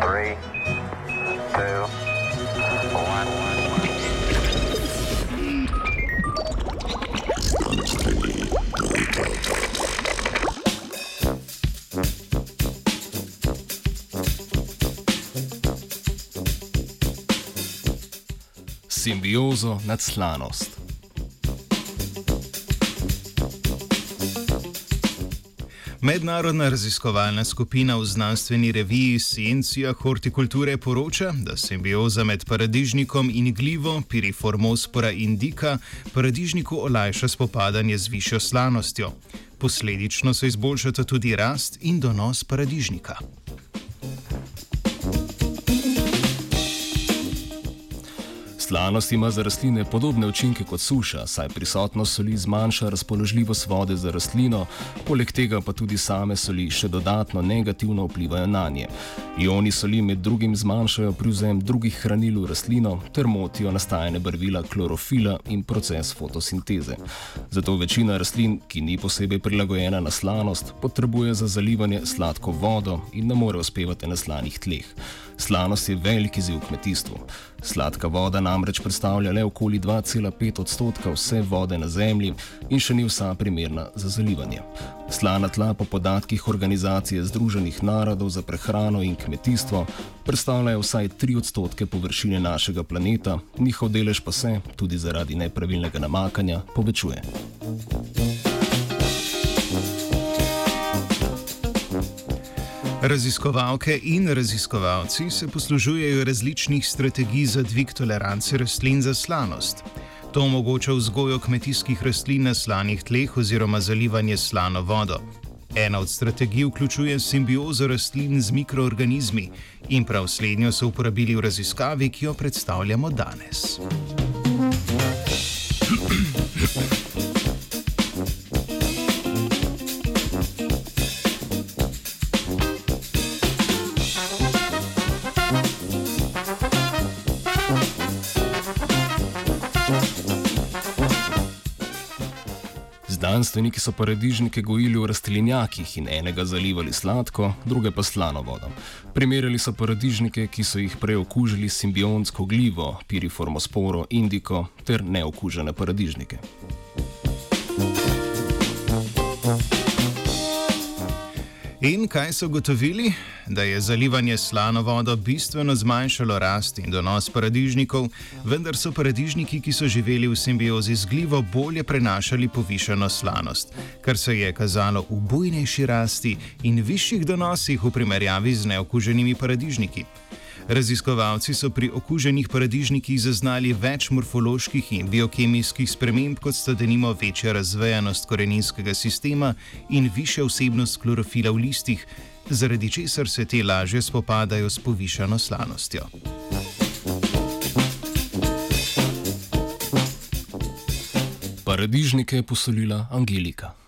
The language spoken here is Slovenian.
Three, two, one. Simbiozo nad slanost. Mednarodna raziskovalna skupina v znanstveni reviji Scientia Horticulture poroča, da simbioza med paradižnikom in glivo Piriformospora indica paradižniku olajša spopadanje z višjo slanostjo. Posledično se izboljšata tudi rast in donos paradižnika. Slanost ima za rastline podobne učinke kot suša, saj prisotnost soli zmanjša razpoložljivost vode za rastlino, poleg tega pa tudi same soli še dodatno negativno vplivajo na nje. Ioni soli med drugim zmanjšajo privzem drugih hranil v rastlino ter motijo nastajanje barvila klorofila in proces fotosinteze. Zato večina rastlin, ki ni posebej prilagojena na slanost, potrebuje za zalivanje sladko vodo in ne more uspevati na slanih tleh. Slanost je velik izziv v kmetijstvu. Sladka voda namreč predstavlja le okoli 2,5 odstotka vse vode na Zemlji in še ni vsa primerna za zalivanje. Slana tla po podatkih Organizacije Združenih narodov za prehrano in kmetijstvo predstavljajo vsaj 3 odstotke površine našega planeta, njihov delež pa se, tudi zaradi nepravilnega namakanja, povečuje. Raziskovalke in raziskovalci se poslužujejo različnih strategij za dvig tolerance rastlin za slanost. To omogoča vzgojo kmetijskih rastlin na slanih tleh oziroma zalivanje slano vodo. Ena od strategij vključuje simbiozo rastlin z mikroorganizmi in prav slednjo so uporabili v raziskavi, ki jo predstavljamo danes. Znanstveniki so paradižnike gojili v rastlinjakih in enega zalivali sladko, druge pa slano vodo. Primerjali so paradižnike, ki so jih prej okužili s simbionsko glivo, piriformosporo, indiko ter neokužene paradižnike. In kaj so ugotovili? Da je zalivanje slano vodo bistveno zmanjšalo rast in donos paradižnikov, vendar so paradižniki, ki so živeli v simbiozi z glivo, bolje prenašali povišeno slanost, kar se je kazalo v bujnejši rasti in višjih donosih v primerjavi z neokuženimi paradižniki. Raziskovalci so pri okuženih paradižnikih zaznali več morfoloških in biokemijskih sprememb, kot sta denimo večja razvejanost koreninskega sistema in višja vsebnost klorofila v listih, zaradi česar se te lažje spopadajo s povišano slanostjo. Paradižnike je posolila Angelika.